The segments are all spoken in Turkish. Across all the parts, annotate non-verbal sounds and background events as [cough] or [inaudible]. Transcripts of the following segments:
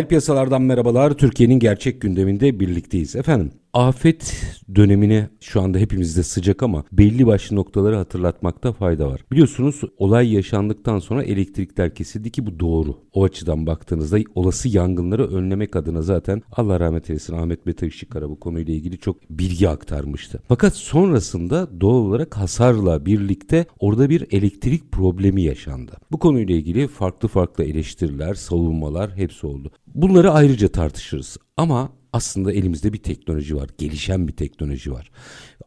Reel piyasalardan merhabalar. Türkiye'nin gerçek gündeminde birlikteyiz. Efendim afet dönemine şu anda hepimizde sıcak ama belli başlı noktaları hatırlatmakta fayda var. Biliyorsunuz olay yaşandıktan sonra elektrikler kesildi ki bu doğru. O açıdan baktığınızda olası yangınları önlemek adına zaten Allah rahmet eylesin Ahmet Mete Işıkkara bu konuyla ilgili çok bilgi aktarmıştı. Fakat sonrasında doğal olarak hasarla birlikte orada bir elektrik problemi yaşandı. Bu konuyla ilgili farklı farklı eleştiriler, savunmalar hepsi oldu. Bunları ayrıca tartışırız. Ama aslında elimizde bir teknoloji var, gelişen bir teknoloji var.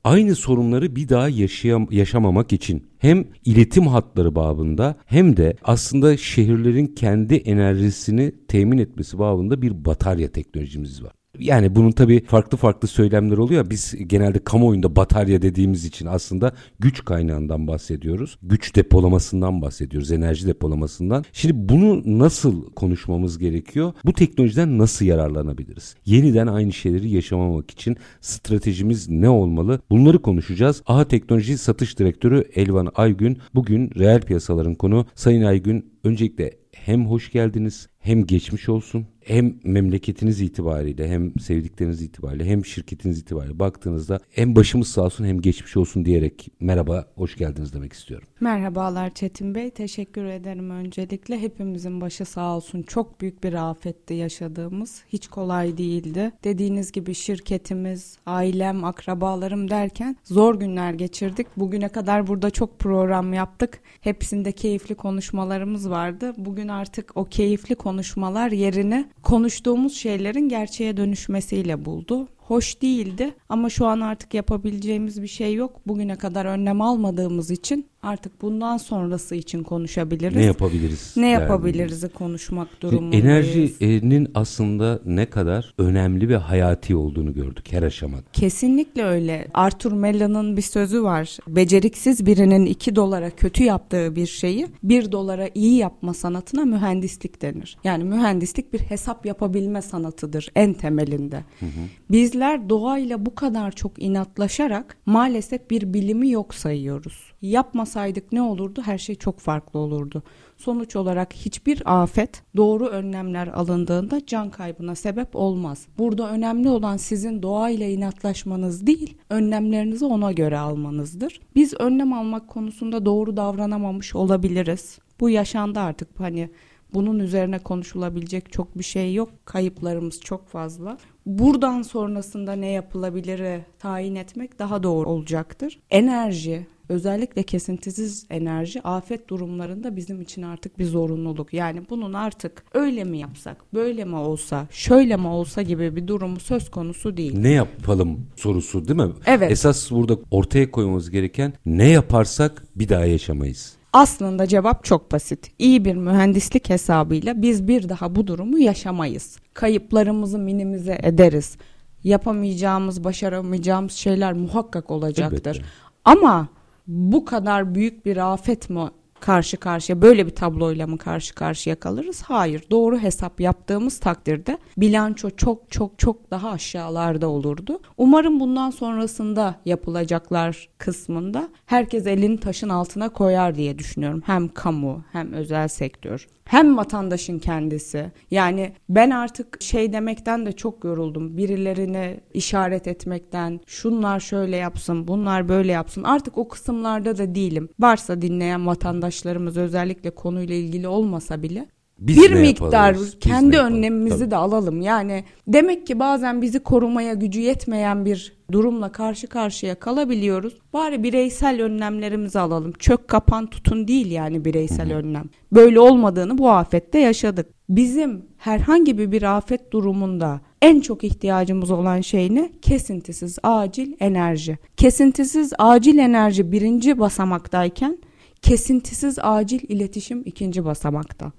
Aynı sorunları bir daha yaşayam yaşamamak için hem iletim hatları babında hem de aslında şehirlerin kendi enerjisini temin etmesi babında bir batarya teknolojimiz var. Yani bunun tabii farklı farklı söylemler oluyor. Biz genelde kamuoyunda batarya dediğimiz için aslında güç kaynağından bahsediyoruz. Güç depolamasından bahsediyoruz. Enerji depolamasından. Şimdi bunu nasıl konuşmamız gerekiyor? Bu teknolojiden nasıl yararlanabiliriz? Yeniden aynı şeyleri yaşamamak için stratejimiz ne olmalı? Bunları konuşacağız. AHA Teknoloji Satış Direktörü Elvan Aygün bugün reel piyasaların konu. Sayın Aygün öncelikle hem hoş geldiniz hem geçmiş olsun hem memleketiniz itibariyle hem sevdikleriniz itibariyle hem şirketiniz itibariyle baktığınızda hem başımız sağ olsun hem geçmiş olsun diyerek merhaba hoş geldiniz demek istiyorum. Merhabalar Çetin Bey teşekkür ederim öncelikle hepimizin başı sağ olsun çok büyük bir afetti yaşadığımız hiç kolay değildi. Dediğiniz gibi şirketimiz, ailem, akrabalarım derken zor günler geçirdik. Bugüne kadar burada çok program yaptık. Hepsinde keyifli konuşmalarımız vardı. Bugün artık o keyifli konuşmalar yerini konuştuğumuz şeylerin gerçeğe dönüşmesiyle buldu hoş değildi ama şu an artık yapabileceğimiz bir şey yok. Bugüne kadar önlem almadığımız için artık bundan sonrası için konuşabiliriz. Ne yapabiliriz? Ne yapabiliriz'i yani. konuşmak durumundayız. Enerjinin aslında ne kadar önemli ve hayati olduğunu gördük her aşamada. Kesinlikle öyle. Arthur Mellon'ın bir sözü var. Beceriksiz birinin 2 dolara kötü yaptığı bir şeyi 1 dolara iyi yapma sanatına mühendislik denir. Yani mühendislik bir hesap yapabilme sanatıdır en temelinde. Hı hı. Bizler bizler doğayla bu kadar çok inatlaşarak maalesef bir bilimi yok sayıyoruz. Yapmasaydık ne olurdu? Her şey çok farklı olurdu. Sonuç olarak hiçbir afet doğru önlemler alındığında can kaybına sebep olmaz. Burada önemli olan sizin doğayla inatlaşmanız değil, önlemlerinizi ona göre almanızdır. Biz önlem almak konusunda doğru davranamamış olabiliriz. Bu yaşandı artık hani bunun üzerine konuşulabilecek çok bir şey yok. Kayıplarımız çok fazla. Buradan sonrasında ne yapılabilir tayin etmek daha doğru olacaktır. Enerji, özellikle kesintisiz enerji afet durumlarında bizim için artık bir zorunluluk. Yani bunun artık öyle mi yapsak, böyle mi olsa, şöyle mi olsa gibi bir durumu söz konusu değil. Ne yapalım sorusu değil mi? Evet. Esas burada ortaya koymamız gereken ne yaparsak bir daha yaşamayız. Aslında cevap çok basit. İyi bir mühendislik hesabıyla biz bir daha bu durumu yaşamayız. Kayıplarımızı minimize ederiz. Yapamayacağımız, başaramayacağımız şeyler muhakkak olacaktır. Elbette. Ama bu kadar büyük bir afet mi karşı karşıya böyle bir tabloyla mı karşı karşıya kalırız? Hayır. Doğru hesap yaptığımız takdirde bilanço çok çok çok daha aşağılarda olurdu. Umarım bundan sonrasında yapılacaklar kısmında herkes elini taşın altına koyar diye düşünüyorum. Hem kamu hem özel sektör hem vatandaşın kendisi. Yani ben artık şey demekten de çok yoruldum. Birilerine işaret etmekten, şunlar şöyle yapsın, bunlar böyle yapsın. Artık o kısımlarda da değilim. Varsa dinleyen vatandaşlarımız özellikle konuyla ilgili olmasa bile biz bir miktar yapalım? kendi önlemimizi Tabii. de alalım. Yani demek ki bazen bizi korumaya gücü yetmeyen bir durumla karşı karşıya kalabiliyoruz. Bari bireysel önlemlerimizi alalım. Çök kapan tutun değil yani bireysel Hı-hı. önlem. Böyle olmadığını bu afette yaşadık. Bizim herhangi bir afet durumunda en çok ihtiyacımız olan şey ne? Kesintisiz acil enerji. Kesintisiz acil enerji birinci basamaktayken kesintisiz acil iletişim ikinci basamakta.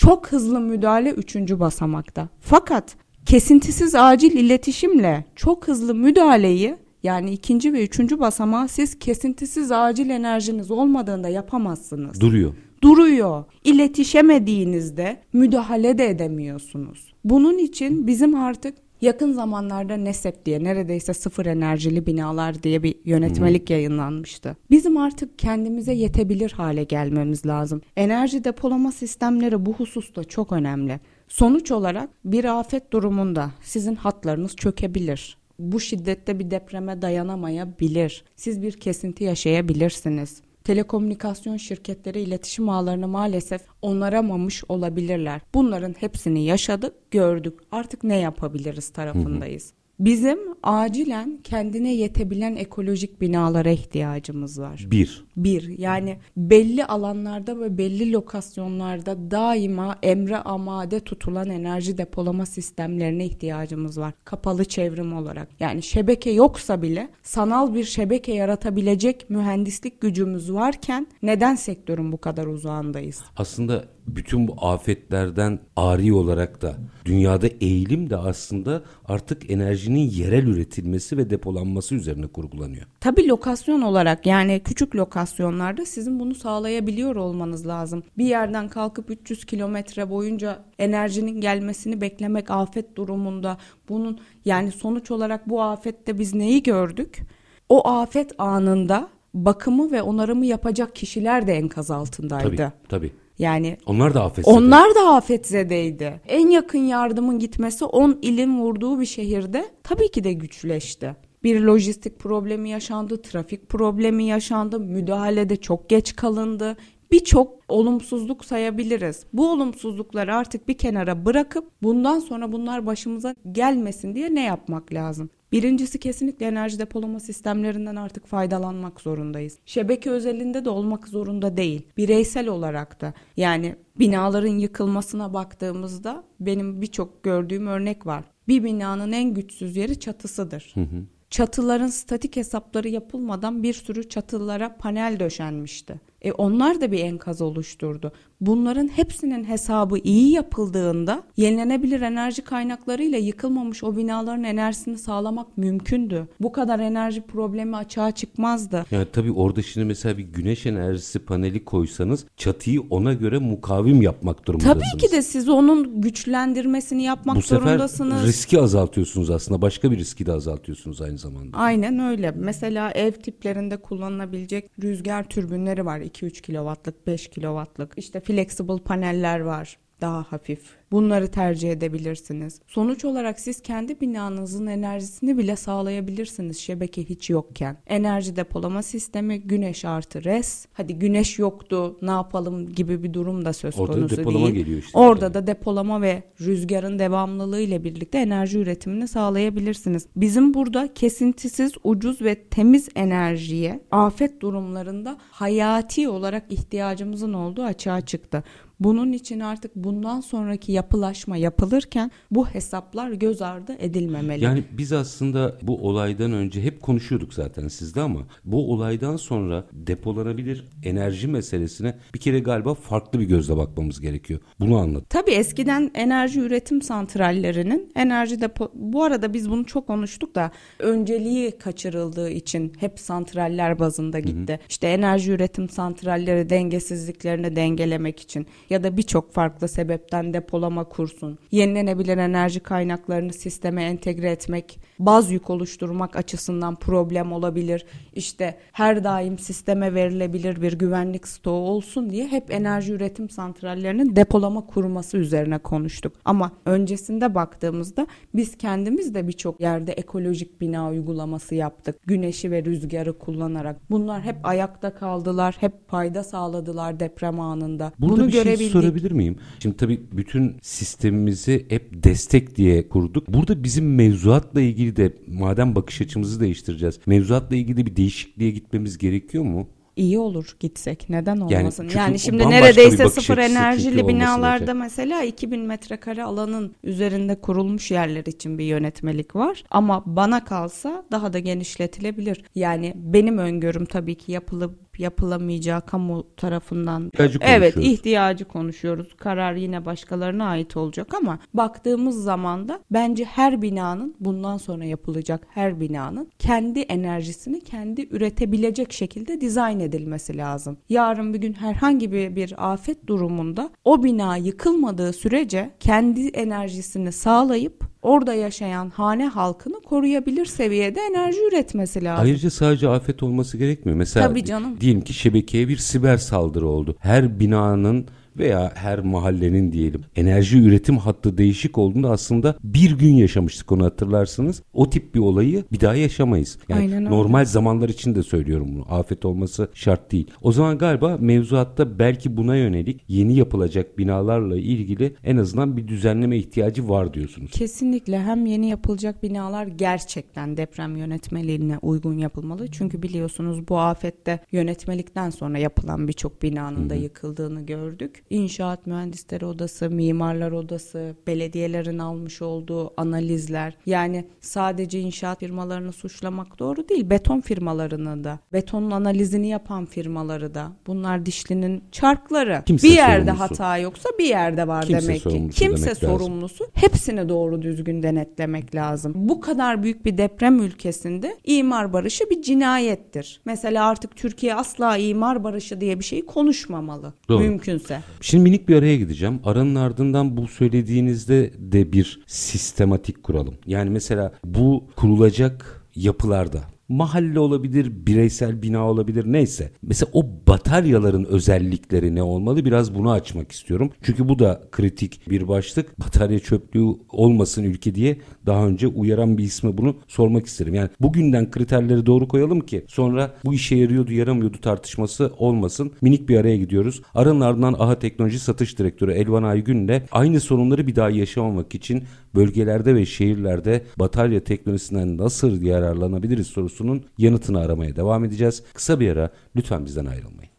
Çok hızlı müdahale üçüncü basamakta. Fakat kesintisiz acil iletişimle çok hızlı müdahaleyi yani ikinci ve üçüncü basamağı siz kesintisiz acil enerjiniz olmadığında yapamazsınız. Duruyor. Duruyor. İletişemediğinizde müdahale de edemiyorsunuz. Bunun için bizim artık yakın zamanlarda NESEP diye neredeyse sıfır enerjili binalar diye bir yönetmelik hmm. yayınlanmıştı. Bizim artık kendimize yetebilir hale gelmemiz lazım. Enerji depolama sistemleri bu hususta çok önemli. Sonuç olarak bir afet durumunda sizin hatlarınız çökebilir bu şiddette bir depreme dayanamayabilir. Siz bir kesinti yaşayabilirsiniz. Telekomünikasyon şirketleri iletişim ağlarını maalesef onaramamış olabilirler. Bunların hepsini yaşadık, gördük. Artık ne yapabiliriz tarafındayız. Hı hı. Bizim acilen kendine yetebilen ekolojik binalara ihtiyacımız var. Bir. Bir. Yani belli alanlarda ve belli lokasyonlarda daima emre amade tutulan enerji depolama sistemlerine ihtiyacımız var. Kapalı çevrim olarak. Yani şebeke yoksa bile sanal bir şebeke yaratabilecek mühendislik gücümüz varken neden sektörün bu kadar uzağındayız? Aslında bütün bu afetlerden ari olarak da dünyada eğilim de aslında artık enerjinin yerel üretilmesi ve depolanması üzerine kurgulanıyor. Tabii lokasyon olarak yani küçük lokasyonlarda sizin bunu sağlayabiliyor olmanız lazım. Bir yerden kalkıp 300 kilometre boyunca enerjinin gelmesini beklemek afet durumunda bunun yani sonuç olarak bu afette biz neyi gördük? O afet anında bakımı ve onarımı yapacak kişiler de enkaz altındaydı. Tabii tabii. Yani onlar da afetzede. Onlar da afetzedeydi. En yakın yardımın gitmesi 10 ilin vurduğu bir şehirde tabii ki de güçleşti. Bir lojistik problemi yaşandı, trafik problemi yaşandı, müdahalede çok geç kalındı. Birçok olumsuzluk sayabiliriz. Bu olumsuzlukları artık bir kenara bırakıp bundan sonra bunlar başımıza gelmesin diye ne yapmak lazım? Birincisi kesinlikle enerji depolama sistemlerinden artık faydalanmak zorundayız. Şebeke özelinde de olmak zorunda değil. Bireysel olarak da yani binaların yıkılmasına baktığımızda benim birçok gördüğüm örnek var. Bir binanın en güçsüz yeri çatısıdır. Hı hı. Çatıların statik hesapları yapılmadan bir sürü çatılara panel döşenmişti. E onlar da bir enkaz oluşturdu. Bunların hepsinin hesabı iyi yapıldığında yenilenebilir enerji kaynaklarıyla yıkılmamış o binaların enerjisini sağlamak mümkündü. Bu kadar enerji problemi açığa çıkmazdı. Yani tabii orada şimdi mesela bir güneş enerjisi paneli koysanız çatıyı ona göre mukavim yapmak durumundasınız. Tabii ki de siz onun güçlendirmesini yapmak Bu zorundasınız. Bu sefer riski azaltıyorsunuz aslında. Başka bir riski de azaltıyorsunuz aynı zamanda. Aynen öyle. Mesela ev tiplerinde kullanılabilecek rüzgar türbünleri var 2-3 kilowattlık, 5 kilowattlık. İşte flexible paneller var daha hafif Bunları tercih edebilirsiniz. Sonuç olarak siz kendi binanızın enerjisini bile sağlayabilirsiniz şebeke hiç yokken. Enerji depolama sistemi güneş artı res. Hadi güneş yoktu ne yapalım gibi bir durum da söz Orada konusu depolama değil. Geliyor işte Orada yani. da depolama ve rüzgarın devamlılığı ile birlikte enerji üretimini sağlayabilirsiniz. Bizim burada kesintisiz, ucuz ve temiz enerjiye afet durumlarında hayati olarak ihtiyacımızın olduğu açığa çıktı. Bunun için artık bundan sonraki yapılaşma yapılırken bu hesaplar göz ardı edilmemeli. Yani biz aslında bu olaydan önce hep konuşuyorduk zaten sizde ama bu olaydan sonra depolanabilir enerji meselesine bir kere galiba farklı bir gözle bakmamız gerekiyor. Bunu anladım. Tabii eskiden enerji üretim santrallerinin enerji depo bu arada biz bunu çok konuştuk da önceliği kaçırıldığı için hep santraller bazında gitti. Hı hı. İşte enerji üretim santralleri dengesizliklerini dengelemek için ya da birçok farklı sebepten depolama kursun. Yenilenebilir enerji kaynaklarını sisteme entegre etmek, baz yük oluşturmak açısından problem olabilir. İşte her daim sisteme verilebilir bir güvenlik stoğu olsun diye hep enerji üretim santrallerinin depolama kurması üzerine konuştuk. Ama öncesinde baktığımızda biz kendimiz de birçok yerde ekolojik bina uygulaması yaptık. Güneşi ve rüzgarı kullanarak. Bunlar hep ayakta kaldılar, hep fayda sağladılar deprem anında. Burada Bunu bir sorabilir miyim? Şimdi tabii bütün sistemimizi hep destek diye kurduk. Burada bizim mevzuatla ilgili de madem bakış açımızı değiştireceğiz. Mevzuatla ilgili bir değişikliğe gitmemiz gerekiyor mu? iyi olur gitsek. Neden Yani olmasın? Yani, o şimdi neredeyse sıfır enerjili binalarda gerekiyor. mesela 2000 metrekare alanın üzerinde kurulmuş yerler için bir yönetmelik var. Ama bana kalsa daha da genişletilebilir. Yani benim öngörüm tabii ki yapılıp yapılamayacağı kamu tarafından İhtiyacı evet ihtiyacı konuşuyoruz. Karar yine başkalarına ait olacak ama baktığımız zaman da bence her binanın bundan sonra yapılacak her binanın kendi enerjisini kendi üretebilecek şekilde dizayn edilmesi lazım. Yarın bir gün herhangi bir, bir afet durumunda o bina yıkılmadığı sürece kendi enerjisini sağlayıp orada yaşayan hane halkını koruyabilir seviyede enerji üretmesi lazım. Ayrıca sadece afet olması gerekmiyor. Mesela Tabii canım. diyelim ki şebekeye bir siber saldırı oldu. Her binanın veya her mahallenin diyelim enerji üretim hattı değişik olduğunda aslında bir gün yaşamıştık onu hatırlarsınız. O tip bir olayı bir daha yaşamayız. Yani Aynen öyle. normal zamanlar için de söylüyorum bunu. Afet olması şart değil. O zaman galiba mevzuatta belki buna yönelik yeni yapılacak binalarla ilgili en azından bir düzenleme ihtiyacı var diyorsunuz. Kesinlikle hem yeni yapılacak binalar gerçekten deprem yönetmeliğine uygun yapılmalı. Çünkü biliyorsunuz bu afette yönetmelikten sonra yapılan birçok binanın da yıkıldığını gördük. İnşaat Mühendisleri Odası, Mimarlar Odası, belediyelerin almış olduğu analizler yani sadece inşaat firmalarını suçlamak doğru değil. Beton firmalarını da, betonun analizini yapan firmaları da. Bunlar dişlinin çarkları. Kimse bir yerde sorumlusu. hata yoksa bir yerde var Kimse demek ki. Kimse demek lazım. sorumlusu. Hepsini doğru düzgün denetlemek lazım. Bu kadar büyük bir deprem ülkesinde imar barışı bir cinayettir. Mesela artık Türkiye asla imar barışı diye bir şey konuşmamalı. Doğru. Mümkünse. Şimdi minik bir araya gideceğim. Aranın ardından bu söylediğinizde de bir sistematik kuralım. Yani mesela bu kurulacak yapılarda mahalle olabilir, bireysel bina olabilir neyse. Mesela o bataryaların özellikleri ne olmalı biraz bunu açmak istiyorum. Çünkü bu da kritik bir başlık. Batarya çöplüğü olmasın ülke diye daha önce uyaran bir isme bunu sormak isterim. Yani bugünden kriterleri doğru koyalım ki sonra bu işe yarıyordu yaramıyordu tartışması olmasın. Minik bir araya gidiyoruz. Aranın ardından AHA Teknoloji Satış Direktörü Elvan Aygün'le aynı sorunları bir daha yaşamamak için bölgelerde ve şehirlerde batarya teknolojisinden nasıl yararlanabiliriz sorusunun yanıtını aramaya devam edeceğiz. Kısa bir ara lütfen bizden ayrılmayın.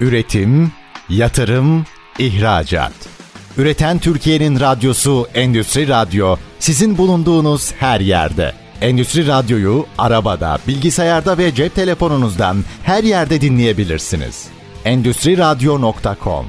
Üretim, yatırım, ihracat. Üreten Türkiye'nin radyosu Endüstri Radyo sizin bulunduğunuz her yerde. Endüstri Radyo'yu arabada, bilgisayarda ve cep telefonunuzdan her yerde dinleyebilirsiniz. Endüstri Radyo.com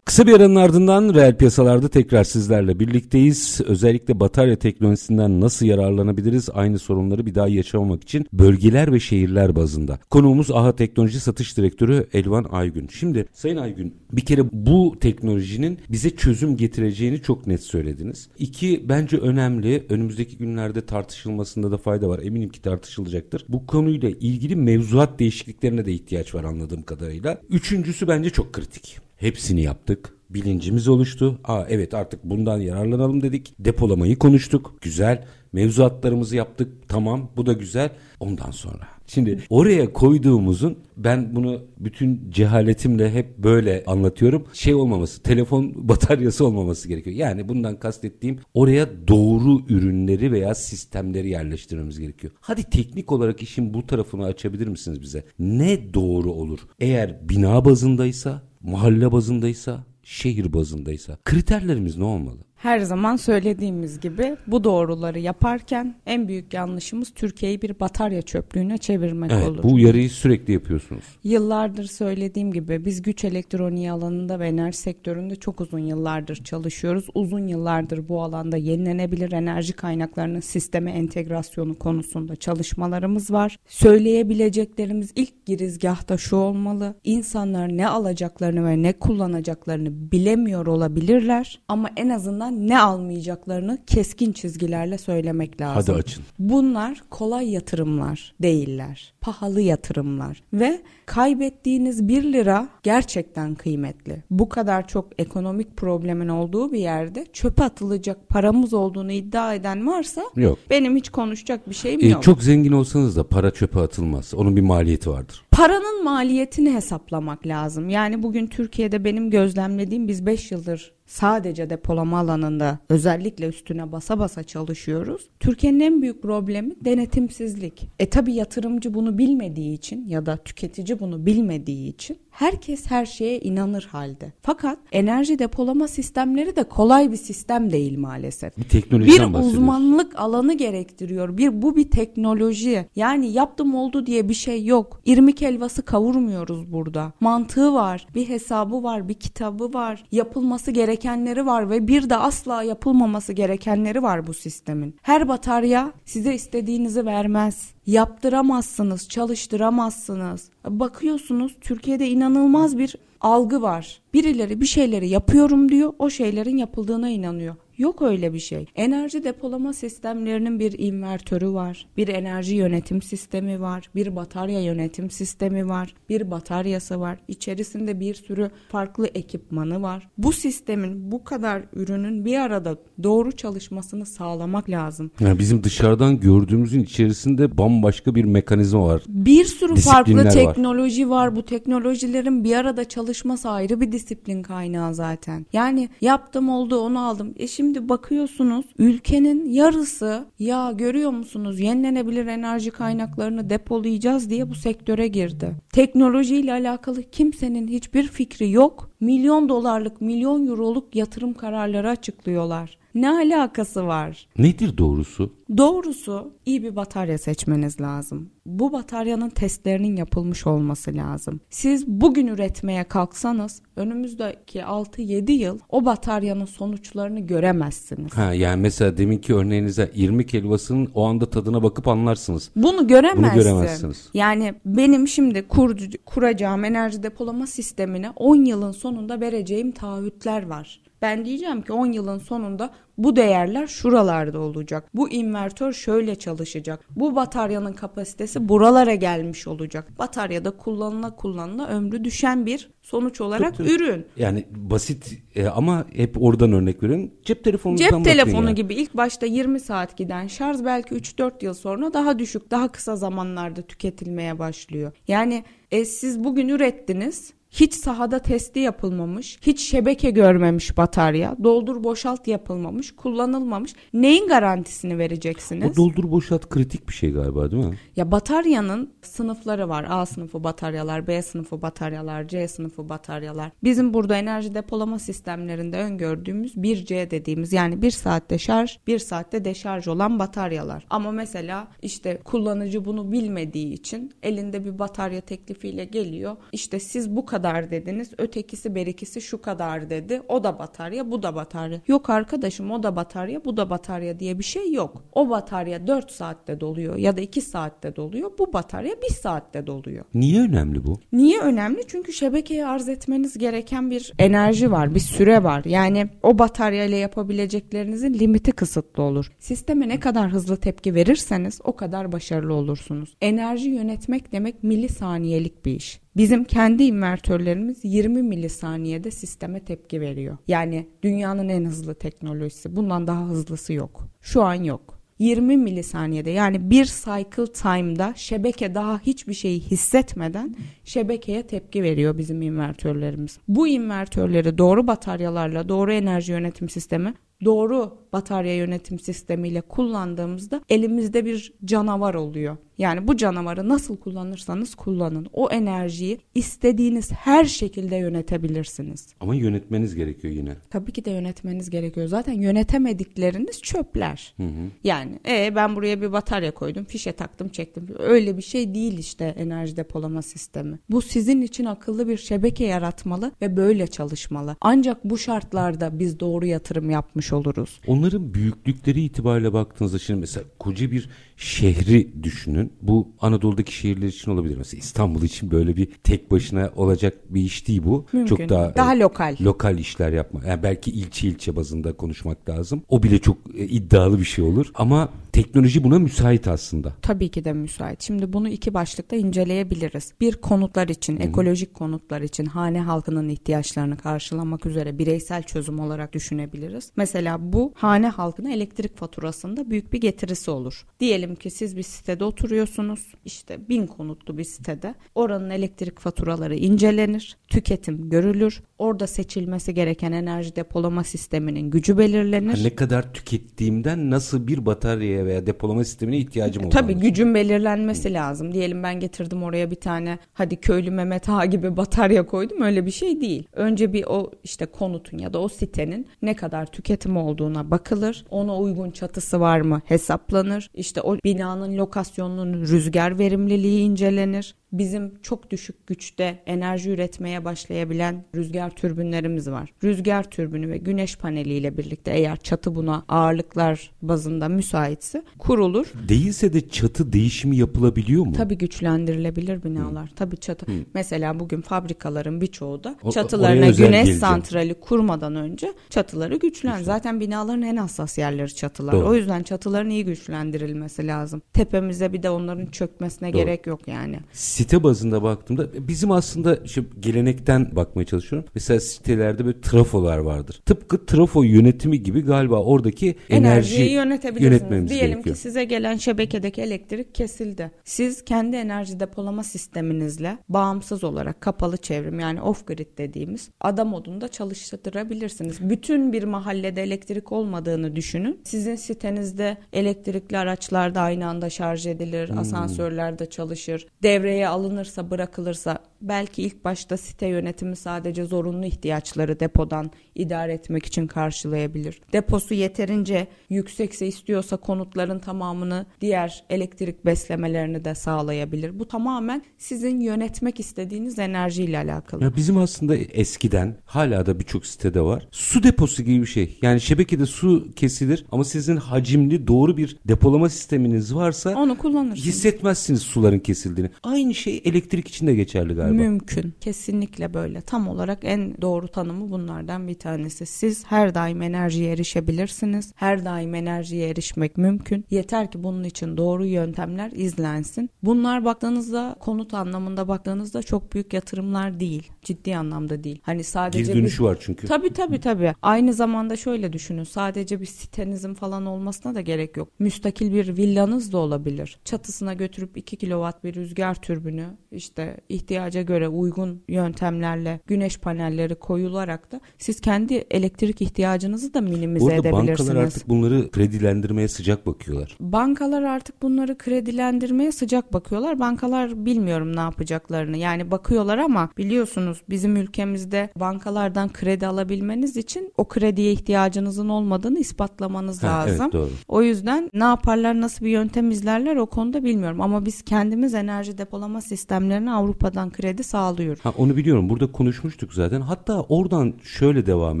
Kısa bir aranın ardından reel piyasalarda tekrar sizlerle birlikteyiz. Özellikle batarya teknolojisinden nasıl yararlanabiliriz? Aynı sorunları bir daha yaşamamak için bölgeler ve şehirler bazında. Konuğumuz AHA Teknoloji Satış Direktörü Elvan Aygün. Şimdi Sayın Aygün bir kere bu teknolojinin bize çözüm getireceğini çok net söylediniz. İki bence önemli önümüzdeki günlerde tartışılmasında da fayda var. Eminim ki tartışılacaktır. Bu konuyla ilgili mevzuat değişikliklerine de ihtiyaç var anladığım kadarıyla. Üçüncüsü bence çok kritik. Hepsini yaptık. Bilincimiz oluştu. Aa evet artık bundan yararlanalım dedik. Depolamayı konuştuk. Güzel. Mevzuatlarımızı yaptık. Tamam bu da güzel. Ondan sonra. Şimdi oraya koyduğumuzun ben bunu bütün cehaletimle hep böyle anlatıyorum. Şey olmaması, telefon [laughs] bataryası olmaması gerekiyor. Yani bundan kastettiğim oraya doğru ürünleri veya sistemleri yerleştirmemiz gerekiyor. Hadi teknik olarak işin bu tarafını açabilir misiniz bize? Ne doğru olur? Eğer bina bazındaysa, mahalle bazındaysa, şehir bazındaysa kriterlerimiz ne olmalı? Her zaman söylediğimiz gibi bu doğruları yaparken en büyük yanlışımız Türkiye'yi bir batarya çöplüğüne çevirmek Evet, olur. bu uyarıyı sürekli yapıyorsunuz. Yıllardır söylediğim gibi biz güç elektroniği alanında ve enerji sektöründe çok uzun yıllardır çalışıyoruz. Uzun yıllardır bu alanda yenilenebilir enerji kaynaklarının sisteme entegrasyonu konusunda çalışmalarımız var. Söyleyebileceklerimiz ilk girizgahta şu olmalı. İnsanlar ne alacaklarını ve ne kullanacaklarını bilemiyor olabilirler ama en azından ne almayacaklarını keskin çizgilerle söylemek lazım. Hadi açın. Bunlar kolay yatırımlar değiller. Pahalı yatırımlar ve kaybettiğiniz 1 lira gerçekten kıymetli. Bu kadar çok ekonomik problemin olduğu bir yerde çöpe atılacak paramız olduğunu iddia eden varsa Yok. benim hiç konuşacak bir şeyim Ee, yok. çok zengin olsanız da para çöpe atılmaz. Onun bir maliyeti vardır. Paranın maliyetini hesaplamak lazım. Yani bugün Türkiye'de benim gözlemlediğim biz 5 yıldır sadece depolama alanında özellikle üstüne basa basa çalışıyoruz. Türkiye'nin en büyük problemi denetimsizlik. E tabi yatırımcı bunu bilmediği için ya da tüketici bunu bilmediği için herkes her şeye inanır halde. Fakat enerji depolama sistemleri de kolay bir sistem değil maalesef. Bir teknolojiden Bir uzmanlık alanı gerektiriyor. Bir bu bir teknoloji. Yani yaptım oldu diye bir şey yok. İrmik helvası kavurmuyoruz burada. Mantığı var, bir hesabı var, bir kitabı var. Yapılması gerekenleri var ve bir de asla yapılmaması gerekenleri var bu sistemin. Her batarya size istediğinizi vermez yaptıramazsınız, çalıştıramazsınız. Bakıyorsunuz Türkiye'de inanılmaz bir algı var. Birileri bir şeyleri yapıyorum diyor, o şeylerin yapıldığına inanıyor. Yok öyle bir şey. Enerji depolama sistemlerinin bir invertörü var. Bir enerji yönetim sistemi var. Bir batarya yönetim sistemi var. Bir bataryası var. İçerisinde bir sürü farklı ekipmanı var. Bu sistemin bu kadar ürünün bir arada doğru çalışmasını sağlamak lazım. Yani bizim dışarıdan gördüğümüzün içerisinde bambaşka bir mekanizma var. Bir sürü farklı teknoloji var. Bu teknolojilerin bir arada çalışması ayrı bir disiplin kaynağı zaten. Yani yaptım oldu onu aldım. E şimdi Şimdi bakıyorsunuz ülkenin yarısı ya görüyor musunuz yenilenebilir enerji kaynaklarını depolayacağız diye bu sektöre girdi. Teknolojiyle alakalı kimsenin hiçbir fikri yok. Milyon dolarlık, milyon euroluk yatırım kararları açıklıyorlar. Ne alakası var? Nedir doğrusu? Doğrusu iyi bir batarya seçmeniz lazım. Bu bataryanın testlerinin yapılmış olması lazım. Siz bugün üretmeye kalksanız önümüzdeki 6-7 yıl o bataryanın sonuçlarını göremezsiniz. Ha yani mesela deminki örneğinize irmik helvasının o anda tadına bakıp anlarsınız. Bunu göremezsin. Bunu göremezsiniz. Yani benim şimdi kur, kuracağım enerji depolama sistemine 10 yılın sonunda vereceğim taahhütler var. Ben diyeceğim ki 10 yılın sonunda bu değerler şuralarda olacak. Bu invertör şöyle çalışacak. Bu bataryanın kapasitesi buralara gelmiş olacak. Bataryada kullanıla kullanıla ömrü düşen bir sonuç olarak Çok, ürün. Yani basit e, ama hep oradan örnek verin. Cep telefonu Cep telefonu yani. gibi ilk başta 20 saat giden şarj belki 3-4 yıl sonra daha düşük, daha kısa zamanlarda tüketilmeye başlıyor. Yani e, siz bugün ürettiniz hiç sahada testi yapılmamış, hiç şebeke görmemiş batarya, doldur boşalt yapılmamış, kullanılmamış. Neyin garantisini vereceksiniz? O doldur boşalt kritik bir şey galiba değil mi? Ya bataryanın sınıfları var. A sınıfı bataryalar, B sınıfı bataryalar, C sınıfı bataryalar. Bizim burada enerji depolama sistemlerinde öngördüğümüz 1C dediğimiz yani bir saatte şarj, bir saatte deşarj olan bataryalar. Ama mesela işte kullanıcı bunu bilmediği için elinde bir batarya teklifiyle geliyor. İşte siz bu kadar kadar dediniz. Ötekisi berikisi şu kadar dedi. O da batarya bu da batarya. Yok arkadaşım o da batarya bu da batarya diye bir şey yok. O batarya 4 saatte doluyor ya da 2 saatte doluyor. Bu batarya 1 saatte doluyor. Niye önemli bu? Niye önemli? Çünkü şebekeye arz etmeniz gereken bir enerji var, bir süre var. Yani o batarya ile yapabileceklerinizin limiti kısıtlı olur. Sisteme ne kadar hızlı tepki verirseniz o kadar başarılı olursunuz. Enerji yönetmek demek milisaniyelik bir iş. Bizim kendi invertörlerimiz 20 milisaniyede sisteme tepki veriyor. Yani dünyanın en hızlı teknolojisi. Bundan daha hızlısı yok. Şu an yok. 20 milisaniyede yani bir cycle time'da şebeke daha hiçbir şeyi hissetmeden şebekeye tepki veriyor bizim invertörlerimiz. Bu invertörleri doğru bataryalarla doğru enerji yönetim sistemi doğru batarya yönetim sistemiyle kullandığımızda elimizde bir canavar oluyor. Yani bu canavarı nasıl kullanırsanız kullanın. O enerjiyi istediğiniz her şekilde yönetebilirsiniz. Ama yönetmeniz gerekiyor yine. Tabii ki de yönetmeniz gerekiyor. Zaten yönetemedikleriniz çöpler. Hı hı. Yani e, ben buraya bir batarya koydum, fişe taktım, çektim. Öyle bir şey değil işte enerji depolama sistemi. Bu sizin için akıllı bir şebeke yaratmalı ve böyle çalışmalı. Ancak bu şartlarda biz doğru yatırım yapmış oluruz. Onların büyüklükleri itibariyle baktığınızda şimdi mesela koca bir şehri düşünün. Bu Anadolu'daki şehirler için olabilir. Mesela İstanbul için böyle bir tek başına olacak bir iş değil bu. Mümkün. Çok daha daha e, lokal. Lokal işler yapma. Yani belki ilçe ilçe bazında konuşmak lazım. O bile çok e, iddialı bir şey olur. Ama teknoloji buna müsait aslında. Tabii ki de müsait. Şimdi bunu iki başlıkta inceleyebiliriz. Bir konutlar için, Hı-hı. ekolojik konutlar için hane halkının ihtiyaçlarını karşılamak üzere bireysel çözüm olarak düşünebiliriz. Mesela bu hane halkına elektrik faturasında büyük bir getirisi olur. Diyelim ki siz bir sitede oturuyorsunuz. İşte bin konutlu bir sitede. Oranın elektrik faturaları incelenir. Tüketim görülür. Orada seçilmesi gereken enerji depolama sisteminin gücü belirlenir. Ha, ne kadar tükettiğimden nasıl bir bataryaya veya depolama sistemine ihtiyacım olur. Tabii gücün belirlenmesi lazım. Diyelim ben getirdim oraya bir tane hadi köylü Mehmet Ağa gibi batarya koydum öyle bir şey değil. Önce bir o işte konutun ya da o sitenin ne kadar tüketim olduğuna bakılır. Ona uygun çatısı var mı hesaplanır. İşte o binanın lokasyonunun rüzgar verimliliği incelenir bizim çok düşük güçte enerji üretmeye başlayabilen rüzgar türbinlerimiz var. Rüzgar türbünü ve güneş paneliyle birlikte eğer çatı buna ağırlıklar bazında müsaitse kurulur. Değilse de çatı değişimi yapılabiliyor mu? Tabii güçlendirilebilir binalar. Hı. Tabii çatı. Hı. Mesela bugün fabrikaların birçoğu da O- çatılarına güneş geleceğim. santrali kurmadan önce çatıları güçlen. Zaten binaların en hassas yerleri çatılar. Doğru. O yüzden çatıların iyi güçlendirilmesi lazım. Tepemize bir de onların çökmesine Doğru. gerek yok yani. Site bazında baktığımda bizim aslında işte gelenekten bakmaya çalışıyorum. Mesela sitelerde böyle trafolar vardır. Tıpkı trafo yönetimi gibi galiba oradaki enerji enerjiyi yönetebilirsiniz. Diyelim gerekiyor. ki size gelen şebekedeki elektrik kesildi. Siz kendi enerji depolama sisteminizle bağımsız olarak kapalı çevrim yani off grid dediğimiz ada modunda çalıştırabilirsiniz. Bütün bir mahallede elektrik olmadığını düşünün. Sizin sitenizde elektrikli araçlar da aynı anda şarj edilir, Hmm. asansörler de çalışır. Devreye alınırsa, bırakılırsa belki ilk başta site yönetimi sadece zorunlu ihtiyaçları depodan idare etmek için karşılayabilir. Deposu yeterince yüksekse istiyorsa konutların tamamını diğer elektrik beslemelerini de sağlayabilir. Bu tamamen sizin yönetmek istediğiniz enerjiyle alakalı. Ya bizim aslında eskiden hala da birçok sitede var. Su deposu gibi bir şey. Yani şebekede su kesilir ama sizin hacimli doğru bir depolama sisteminiz varsa Onu kullanırsınız. hissetmezsiniz suların kesildiğini. Aynı şey elektrik için de geçerli galiba. Mümkün. Kesinlikle böyle. Tam olarak en doğru tanımı bunlardan bir tanesi. Siz her daim enerjiye erişebilirsiniz. Her daim enerjiye erişmek mümkün. Yeter ki bunun için doğru yöntemler izlensin. Bunlar baktığınızda konut anlamında baktığınızda çok büyük yatırımlar değil. Ciddi anlamda değil. Hani sadece bir- dönüşü var çünkü. Tabii tabii tabii. Aynı zamanda şöyle düşünün. Sadece bir sitenizin falan olmasına da gerek yok. Müstakil bir villanız da olabilir. Çatısına götürüp 2 kilowatt bir rüzgar türbünü işte ihtiyaca göre uygun yöntemlerle güneş panelleri koyularak da siz kendi elektrik ihtiyacınızı da minimize Bu arada edebilirsiniz. bankalar artık bunları kredilendirmeye sıcak bakıyorlar. Bankalar artık bunları kredilendirmeye sıcak bakıyorlar. Bankalar bilmiyorum ne yapacaklarını. Yani bakıyorlar ama biliyorsunuz bizim ülkemizde bankalardan kredi alabilmeniz için o krediye ihtiyacınızın olmadığını ispatlamanız Ha, lazım. evet, doğru. O yüzden ne yaparlar, nasıl bir yöntem izlerler o konuda bilmiyorum. Ama biz kendimiz enerji depolama sistemlerine Avrupa'dan kredi sağlıyoruz. Ha onu biliyorum. Burada konuşmuştuk zaten. Hatta oradan şöyle devam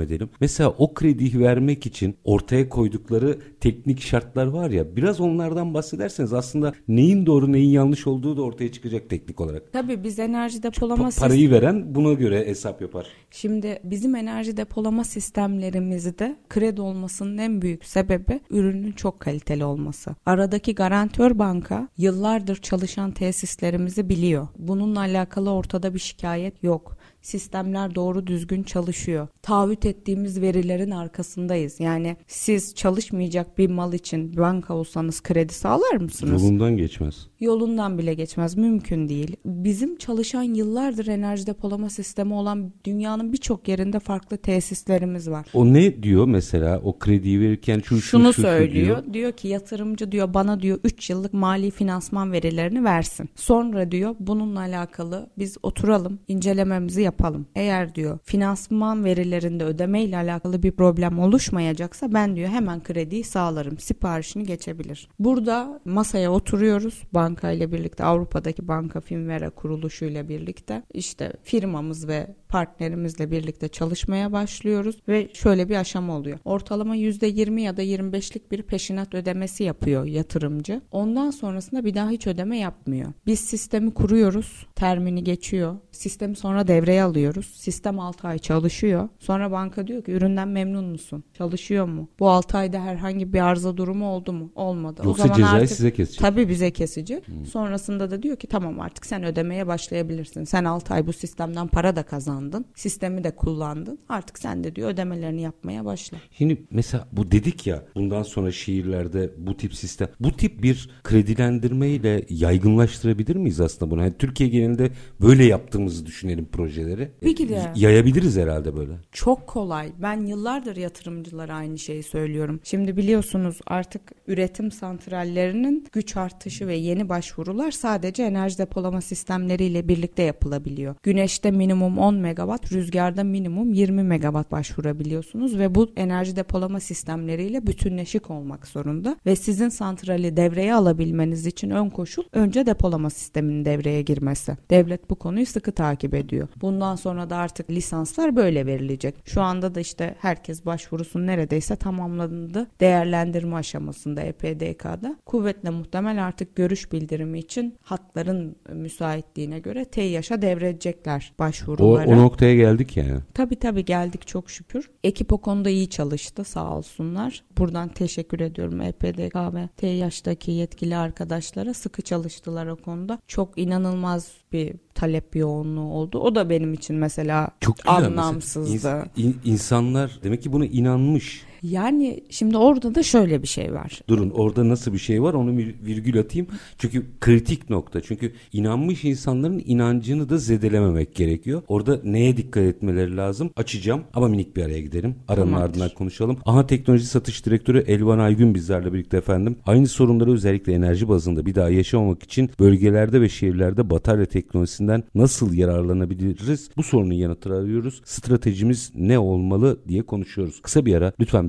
edelim. Mesela o krediyi vermek için ortaya koydukları teknik şartlar var ya. Biraz onlardan bahsederseniz aslında neyin doğru neyin yanlış olduğu da ortaya çıkacak teknik olarak. Tabii biz enerji depolama Pa- parayı veren buna göre hesap yapar. Şimdi bizim enerji depolama sistemlerimizde kredi olmasının en büyük sebebi ürünün çok kaliteli olması. Aradaki garantör banka yıllardır çalışan tesislerimizi biliyor. Bununla alakalı ortada bir şikayet yok. Sistemler doğru düzgün çalışıyor. Taahhüt ettiğimiz verilerin arkasındayız. Yani siz çalışmayacak bir mal için banka olsanız kredi sağlar mısınız? Yolundan geçmez. yolundan bile geçmez mümkün değil. Bizim çalışan yıllardır enerji depolama sistemi olan dünyanın birçok yerinde farklı tesislerimiz var. O ne diyor mesela o krediyi verirken şu, şu, Şunu şu, söylüyor. diyor. Diyor. ki yatırımcı diyor bana diyor 3 yıllık mali finansman verilerini versin. Sonra diyor bununla alakalı biz oturalım incelememizi yapalım. Eğer diyor finansman verilerinde ödeme ile alakalı bir problem oluşmayacaksa ben diyor hemen krediyi sağlarım. Siparişini geçebilir. Burada masaya oturuyoruz. Banka ile birlikte Avrupa'daki banka Finvera kuruluşu ile birlikte işte firmamız ve partnerimizle birlikte çalışmaya başlıyoruz ve şöyle bir aşama oluyor. Ortalama %20 ya da 25'lik bir peşinat ödemesi yapıyor yatırımcı. Ondan sonrasında bir daha hiç ödeme yapmıyor. Biz sistemi kuruyoruz. Termini geçiyor. Sistemi sonra devreye devreye alıyoruz. Sistem 6 ay çalışıyor. Sonra banka diyor ki üründen memnun musun? Çalışıyor mu? Bu 6 ayda herhangi bir arıza durumu oldu mu? Olmadı. Yoksa o zaman cezayı artık size kesecek. Tabii bize kesecek. Sonrasında da diyor ki tamam artık sen ödemeye başlayabilirsin. Sen 6 ay bu sistemden para da kazandın. Sistemi de kullandın. Artık sen de diyor ödemelerini yapmaya başla. Şimdi mesela bu dedik ya bundan sonra şehirlerde bu tip sistem bu tip bir kredilendirme ile yaygınlaştırabilir miyiz aslında bunu? Yani Türkiye genelinde böyle yaptığımızı düşünelim projeleri. De. Y- Yayabiliriz herhalde böyle. Çok kolay. Ben yıllardır yatırımcılara aynı şeyi söylüyorum. Şimdi biliyorsunuz artık üretim santrallerinin güç artışı ve yeni başvurular sadece enerji depolama sistemleriyle birlikte yapılabiliyor. Güneşte minimum 10 megawatt, rüzgarda minimum 20 megawatt başvurabiliyorsunuz ve bu enerji depolama sistemleriyle bütünleşik olmak zorunda ve sizin santrali devreye alabilmeniz için ön koşul önce depolama sisteminin devreye girmesi. Devlet bu konuyu sıkı takip ediyor. Bundan sonra da artık lisanslar böyle verilecek. Şu anda da işte herkes başvurusunu neredeyse tamamladı. Değerlendirme aşamasında EPDK'da. Kuvvetle muhtemel artık görüş bildirimi için hatların müsaitliğine göre TEİAŞ'a devredecekler O, başvuruları. o noktaya geldik yani. Tabii tabii geldik çok şükür. Ekip o konuda iyi çalıştı sağ olsunlar. Buradan teşekkür ediyorum EPDK ve TEİAŞ'taki yetkili arkadaşlara sıkı çalıştılar o konuda. Çok inanılmaz bir talep yoğunluğu oldu. O da benim için mesela Çok güzel. mesela. anlamsızdı. İns- in- insanlar demek ki buna inanmış. Yani şimdi orada da şöyle bir şey var. Durun orada nasıl bir şey var onu bir virgül atayım. Çünkü kritik nokta. Çünkü inanmış insanların inancını da zedelememek gerekiyor. Orada neye dikkat etmeleri lazım? Açacağım ama minik bir araya gidelim. Aranın Tamamdır. ardından konuşalım. Aha Teknoloji Satış Direktörü Elvan Aygün bizlerle birlikte efendim. Aynı sorunları özellikle enerji bazında bir daha yaşamamak için bölgelerde ve şehirlerde batarya teknolojisinden nasıl yararlanabiliriz? Bu sorunun yanıtını arıyoruz. Stratejimiz ne olmalı diye konuşuyoruz. Kısa bir ara lütfen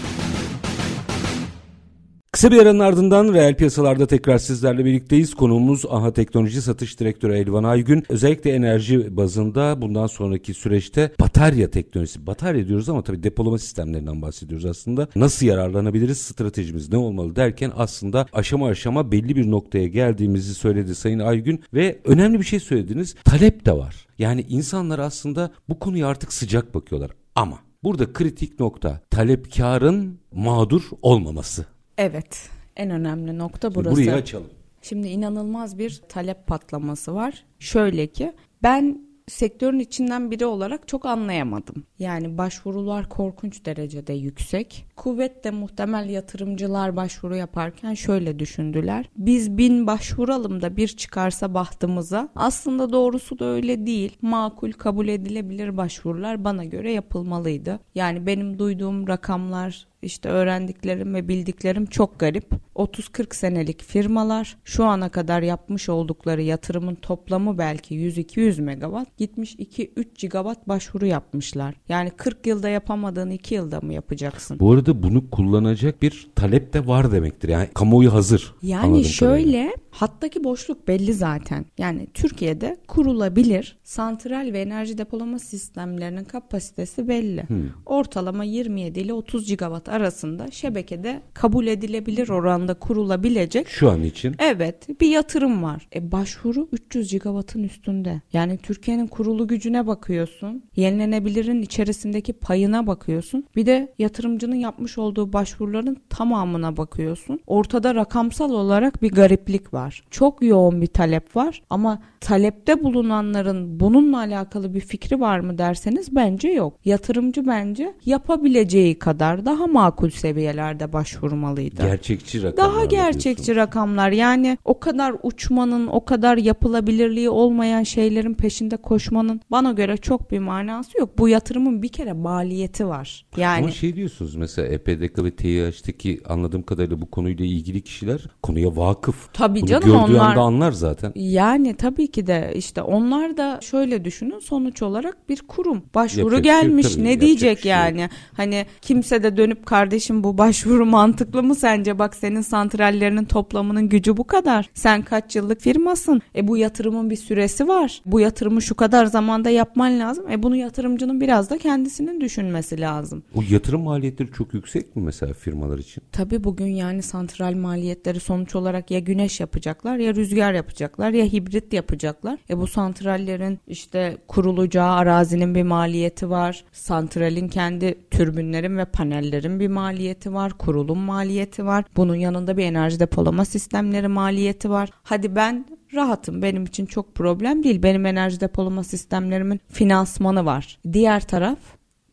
Kısa bir aranın ardından reel piyasalarda tekrar sizlerle birlikteyiz. Konuğumuz AHA Teknoloji Satış Direktörü Elvan Aygün. Özellikle enerji bazında bundan sonraki süreçte batarya teknolojisi. Batarya diyoruz ama tabii depolama sistemlerinden bahsediyoruz aslında. Nasıl yararlanabiliriz, stratejimiz ne olmalı derken aslında aşama aşama belli bir noktaya geldiğimizi söyledi Sayın Aygün. Ve önemli bir şey söylediniz. Talep de var. Yani insanlar aslında bu konuya artık sıcak bakıyorlar. Ama burada kritik nokta talepkarın mağdur olmaması. Evet. En önemli nokta burası. Burayı açalım. Şimdi inanılmaz bir talep patlaması var. Şöyle ki ben sektörün içinden biri olarak çok anlayamadım. Yani başvurular korkunç derecede yüksek. Kuvvetle muhtemel yatırımcılar başvuru yaparken şöyle düşündüler. Biz bin başvuralım da bir çıkarsa bahtımıza. Aslında doğrusu da öyle değil. Makul kabul edilebilir başvurular bana göre yapılmalıydı. Yani benim duyduğum rakamlar işte öğrendiklerim ve bildiklerim çok garip. 30-40 senelik firmalar şu ana kadar yapmış oldukları yatırımın toplamı belki 100-200 megawatt gitmiş 2-3 gigawatt başvuru yapmışlar. Yani 40 yılda yapamadığını 2 yılda mı yapacaksın? Bu arada bunu kullanacak bir talep de var demektir. Yani kamuoyu hazır. Yani şöyle kadarıyla. hattaki boşluk belli zaten. Yani Türkiye'de kurulabilir santral ve enerji depolama sistemlerinin kapasitesi belli. Ortalama 27 ile 30 gigawatt arasında şebekede kabul edilebilir oranda kurulabilecek Şu an için Evet bir yatırım var. E başvuru 300 gigawattın üstünde. Yani Türkiye'nin kurulu gücüne bakıyorsun. Yenilenebilirin içerisindeki payına bakıyorsun. Bir de yatırımcının yapmış olduğu başvuruların tamamına bakıyorsun. Ortada rakamsal olarak bir gariplik var. Çok yoğun bir talep var ama talepte bulunanların bununla alakalı bir fikri var mı derseniz bence yok. Yatırımcı bence yapabileceği kadar daha makul seviyelerde başvurmalıydı. gerçekçi rakamlar. Daha gerçekçi rakamlar yani o kadar uçmanın o kadar yapılabilirliği olmayan şeylerin peşinde koşmanın bana göre çok bir manası yok. Bu yatırımın bir kere maliyeti var. Yani Ama şey diyorsunuz mesela EPDK ve TİH'teki anladığım kadarıyla bu konuyla ilgili kişiler konuya vakıf. Tabii Bunu canım, gördüğü onlar- anda anlar zaten. Yani tabii ki de işte onlar da şöyle düşünün sonuç olarak bir kurum. Başvuru Yapacak şey gelmiş tabii, ne diyecek şey yani? Hani kimse de dönüp kardeşim bu başvuru [laughs] mantıklı mı sence? Bak senin santrallerinin toplamının gücü bu kadar. Sen kaç yıllık firmasın? E bu yatırımın bir süresi var. Bu yatırımı şu kadar zamanda yapman lazım. E bunu yatırımcının biraz da kendisinin düşünmesi lazım. O yatırım maliyetleri çok yüksek mi mesela firmalar için? Tabii bugün yani santral maliyetleri sonuç olarak ya güneş yapacaklar ya rüzgar yapacaklar ya hibrit yapacaklar. E bu santrallerin işte kurulacağı arazinin bir maliyeti var. Santralin kendi türbinlerin ve panellerin bir maliyeti var. Kurulum maliyeti var. Bunun yanında bir enerji depolama sistemleri maliyeti var. Hadi ben rahatım. Benim için çok problem değil. Benim enerji depolama sistemlerimin finansmanı var. Diğer taraf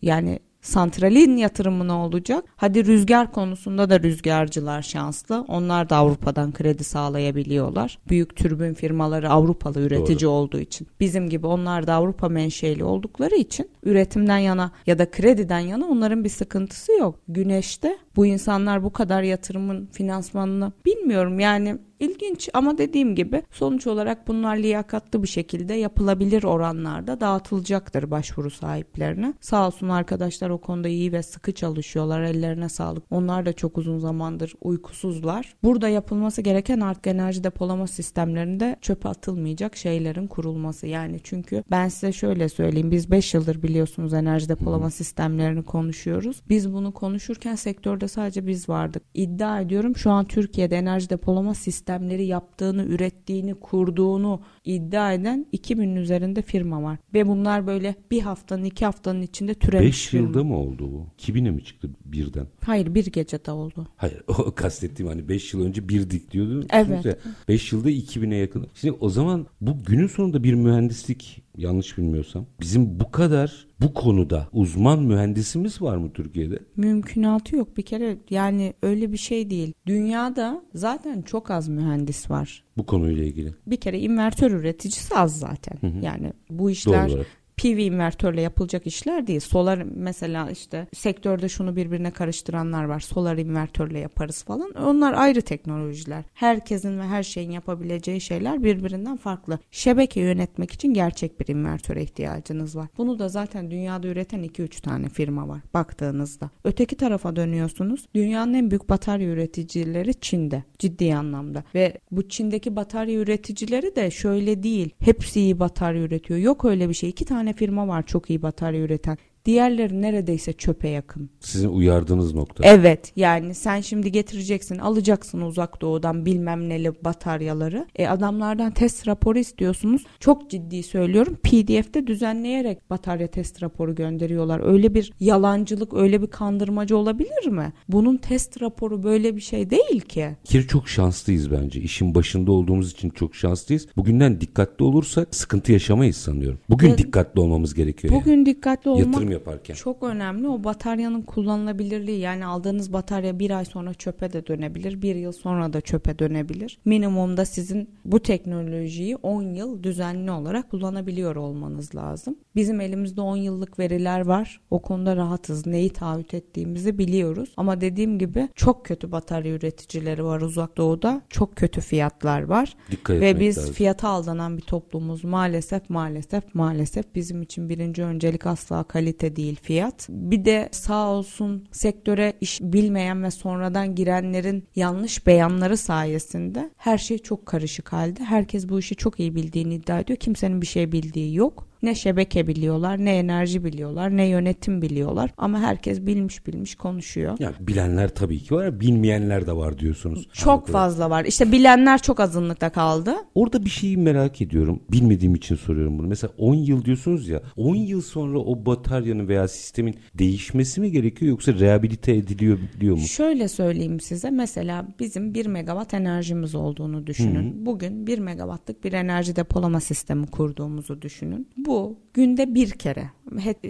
yani santralin yatırımı ne olacak? Hadi rüzgar konusunda da rüzgarcılar şanslı. Onlar da Avrupa'dan kredi sağlayabiliyorlar. Büyük türbün firmaları Avrupalı üretici Doğru. olduğu için. Bizim gibi onlar da Avrupa menşeli oldukları için üretimden yana ya da krediden yana onların bir sıkıntısı yok. Güneşte bu insanlar bu kadar yatırımın finansmanını bilmiyorum yani İlginç ama dediğim gibi sonuç olarak bunlar liyakatlı bir şekilde yapılabilir oranlarda dağıtılacaktır başvuru sahiplerine. Sağ olsun arkadaşlar o konuda iyi ve sıkı çalışıyorlar. Ellerine sağlık. Onlar da çok uzun zamandır uykusuzlar. Burada yapılması gereken artık enerji depolama sistemlerinde çöpe atılmayacak şeylerin kurulması. Yani çünkü ben size şöyle söyleyeyim. Biz 5 yıldır biliyorsunuz enerji depolama sistemlerini konuşuyoruz. Biz bunu konuşurken sektörde sadece biz vardık. İddia ediyorum şu an Türkiye'de enerji depolama sistemi sistemleri yaptığını, ürettiğini, kurduğunu iddia eden 2000'in üzerinde firma var. Ve bunlar böyle bir haftanın, iki haftanın içinde türemiş 5 yılda mı oldu bu? 2000'e mi çıktı birden? Hayır bir gecede oldu. Hayır o [laughs] kastettiğim hani 5 yıl önce birdik diyordun. Evet. 5 yılda 2000'e yakın. Şimdi o zaman bu günün sonunda bir mühendislik yanlış bilmiyorsam. Bizim bu kadar bu konuda uzman mühendisimiz var mı Türkiye'de? Mümkünatı yok bir kere yani öyle bir şey değil. Dünyada zaten çok az mühendis var. Bu konuyla ilgili. Bir kere invertör üreticisi az zaten. Hı hı. Yani bu işler PV invertörle yapılacak işler değil. Solar mesela işte sektörde şunu birbirine karıştıranlar var. Solar invertörle yaparız falan. Onlar ayrı teknolojiler. Herkesin ve her şeyin yapabileceği şeyler birbirinden farklı. Şebeke yönetmek için gerçek bir invertöre ihtiyacınız var. Bunu da zaten dünyada üreten 2-3 tane firma var baktığınızda. Öteki tarafa dönüyorsunuz. Dünyanın en büyük batarya üreticileri Çin'de. Ciddi anlamda. Ve bu Çin'deki batarya üreticileri de şöyle değil. Hepsi iyi batarya üretiyor. Yok öyle bir şey. İki tane tane firma var çok iyi batarya üreten. Diğerleri neredeyse çöpe yakın. Sizin uyardığınız nokta. Evet yani sen şimdi getireceksin alacaksın uzak doğudan bilmem neli bataryaları. E adamlardan test raporu istiyorsunuz. Çok ciddi söylüyorum pdf'de düzenleyerek batarya test raporu gönderiyorlar. Öyle bir yalancılık öyle bir kandırmacı olabilir mi? Bunun test raporu böyle bir şey değil ki. Kir çok şanslıyız bence. İşin başında olduğumuz için çok şanslıyız. Bugünden dikkatli olursak sıkıntı yaşamayız sanıyorum. Bugün ya, dikkatli olmamız gerekiyor. Bugün yani. dikkatli olmak Yatırım yaparken. Çok önemli o bataryanın kullanılabilirliği yani aldığınız batarya bir ay sonra çöpe de dönebilir bir yıl sonra da çöpe dönebilir. Minimumda sizin bu teknolojiyi 10 yıl düzenli olarak kullanabiliyor olmanız lazım. Bizim elimizde 10 yıllık veriler var o konuda rahatız neyi taahhüt ettiğimizi biliyoruz ama dediğim gibi çok kötü batarya üreticileri var uzak doğuda çok kötü fiyatlar var Dikkat ve biz lazım. fiyata aldanan bir toplumuz maalesef maalesef maalesef bizim için birinci öncelik asla kalite kalite değil fiyat. Bir de sağ olsun sektöre iş bilmeyen ve sonradan girenlerin yanlış beyanları sayesinde her şey çok karışık halde. Herkes bu işi çok iyi bildiğini iddia ediyor. Kimsenin bir şey bildiği yok. Ne şebeke biliyorlar, ne enerji biliyorlar, ne yönetim biliyorlar. Ama herkes bilmiş bilmiş konuşuyor. Ya bilenler tabii ki var, bilmeyenler de var diyorsunuz. Çok Anladım. fazla var. İşte bilenler çok azınlıkta kaldı. Orada bir şeyi merak ediyorum. Bilmediğim için soruyorum bunu. Mesela 10 yıl diyorsunuz ya. 10 yıl sonra o bataryanın veya sistemin değişmesi mi gerekiyor yoksa rehabilite ediliyor biliyor mu? Şöyle söyleyeyim size. Mesela bizim 1 megawatt enerjimiz olduğunu düşünün. Hı-hı. Bugün 1 megawattlık bir enerji depolama sistemi kurduğumuzu düşünün bu günde bir kere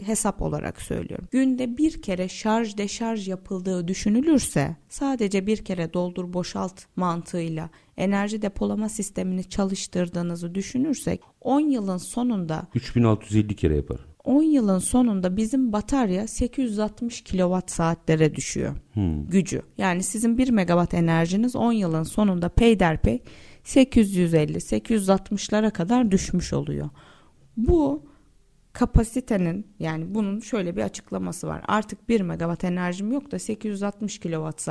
hesap olarak söylüyorum. Günde bir kere şarj deşarj yapıldığı düşünülürse sadece bir kere doldur boşalt mantığıyla enerji depolama sistemini çalıştırdığınızı düşünürsek 10 yılın sonunda 3650 kere yapar. 10 yılın sonunda bizim batarya 860 kilowatt saatlere düşüyor hmm. gücü. Yani sizin 1 megawatt enerjiniz 10 yılın sonunda peyderpey 850-860'lara kadar düşmüş oluyor. Bu kapasitenin yani bunun şöyle bir açıklaması var. Artık 1 megawatt enerjim yok da 860 kilowatt